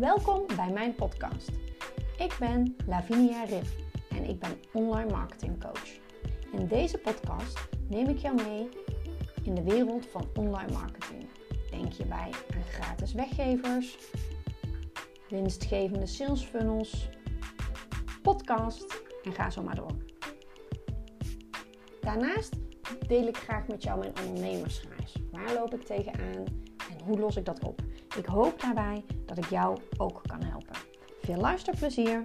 Welkom bij mijn podcast. Ik ben Lavinia Rip en ik ben online marketing coach. In deze podcast neem ik jou mee in de wereld van online marketing. Denk je bij aan gratis weggevers, winstgevende sales funnels, podcast en ga zo maar door. Daarnaast deel ik graag met jou mijn ondernemersreis. Waar loop ik tegenaan en hoe los ik dat op? Ik hoop daarbij dat ik jou ook kan helpen. Veel luisterplezier!